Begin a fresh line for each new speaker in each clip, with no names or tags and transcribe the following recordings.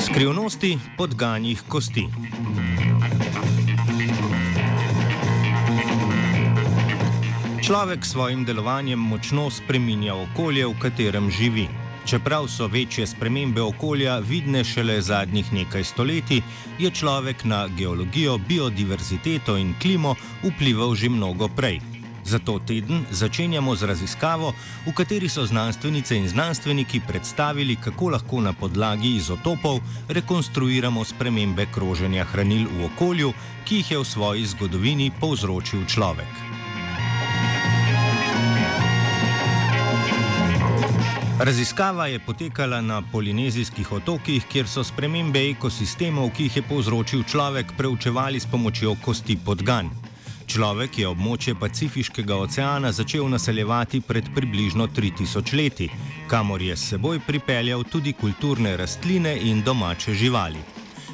Skrivnosti podganjih kosti. Človek s svojim delovanjem močno spreminja okolje, v katerem živi. Čeprav so večje spremembe okolja vidne šele zadnjih nekaj stoletij, je človek na geologijo, biodiverziteto in klimo vplival že mnogo prej. Zato teden začenjamo z raziskavo, v kateri so znanstvenice in znanstveniki predstavili, kako lahko na podlagi izotopov rekonstruiramo spremembe kroženja hranil v okolju, ki jih je v svoji zgodovini povzročil človek. Raziskava je potekala na polinezijskih otokih, kjer so spremembe ekosistemov, ki jih je povzročil človek, preučevali s pomočjo kosti podgan. Človek je območje Pacifiškega oceana začel naseljevati pred približno 3000 leti, kamor je s seboj pripeljal tudi kulturne rastline in domače živali.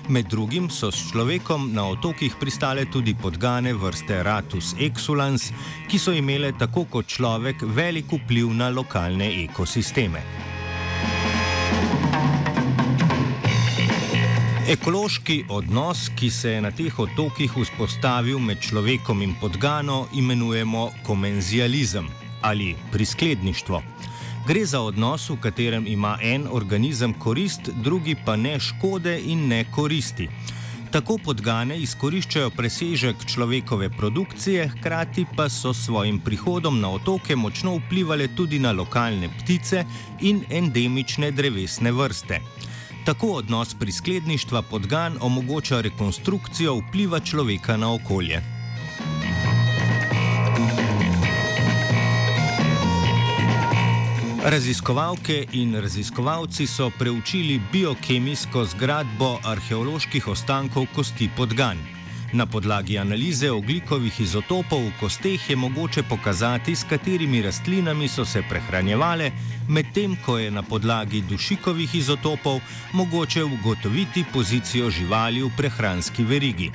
Med drugim so s človekom na otokih pristale tudi podgane vrste Ratus exulans, ki so imele tako kot človek velik vpliv na lokalne ekosisteme. Ekološki odnos, ki se je na teh otokih vzpostavil med človekom in podgano, imenujemo komenzializem ali priskledništvo. Gre za odnos, v katerem ima en organizem korist, drugi pa ne škode in ne koristi. Tako podgane izkoriščajo presežek človekove produkcije, hkrati pa so s svojim prihodom na otoke močno vplivali tudi na lokalne ptice in endemične drevesne vrste. Tako odnos priskledništva podgan omogoča rekonstrukcijo vpliva človeka na okolje. Raziskovalke in raziskovalci so preučili biokemijsko zgradbo arheoloških ostankov kosti podgan. Na podlagi analize oglikovih izotopov v kosteh je mogoče pokazati, s katerimi rastlinami so se prehranjevale, medtem ko je na podlagi dušikovih izotopov mogoče ugotoviti pozicijo živali v prehranski verigi.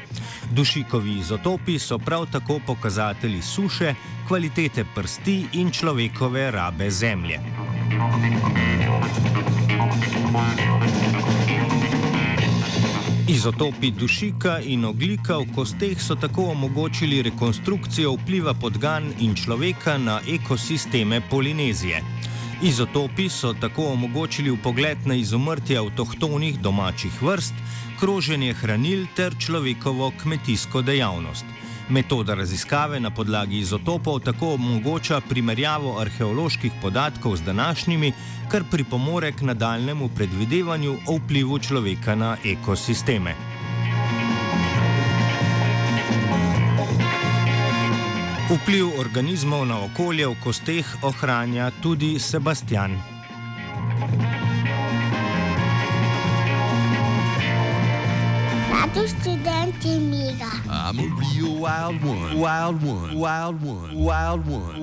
Dušikovi izotopi so prav tako pokazatelji suše, kvalitete prsti in človekove rabe zemlje. Izotopi dušika in oglika v kosteh so tako omogočili rekonstrukcijo vpliva podgan in človeka na ekosisteme Polinezije. Izotopi so tako omogočili pogled na izumrtje avtohtonih domačih vrst, kroženje hranil ter človekovo kmetijsko dejavnost. Metoda raziskave na podlagi izotopov tako omogoča primerjavo arheoloških podatkov z današnjimi, kar pripomore k nadaljnemu predvidevanju o vplivu človeka na ekosisteme. Vpliv organizmov na okolje v kosteh ohranja tudi Sebastian.
Rado študenti miga. I'm a real wild one, wild one, wild one, wild one.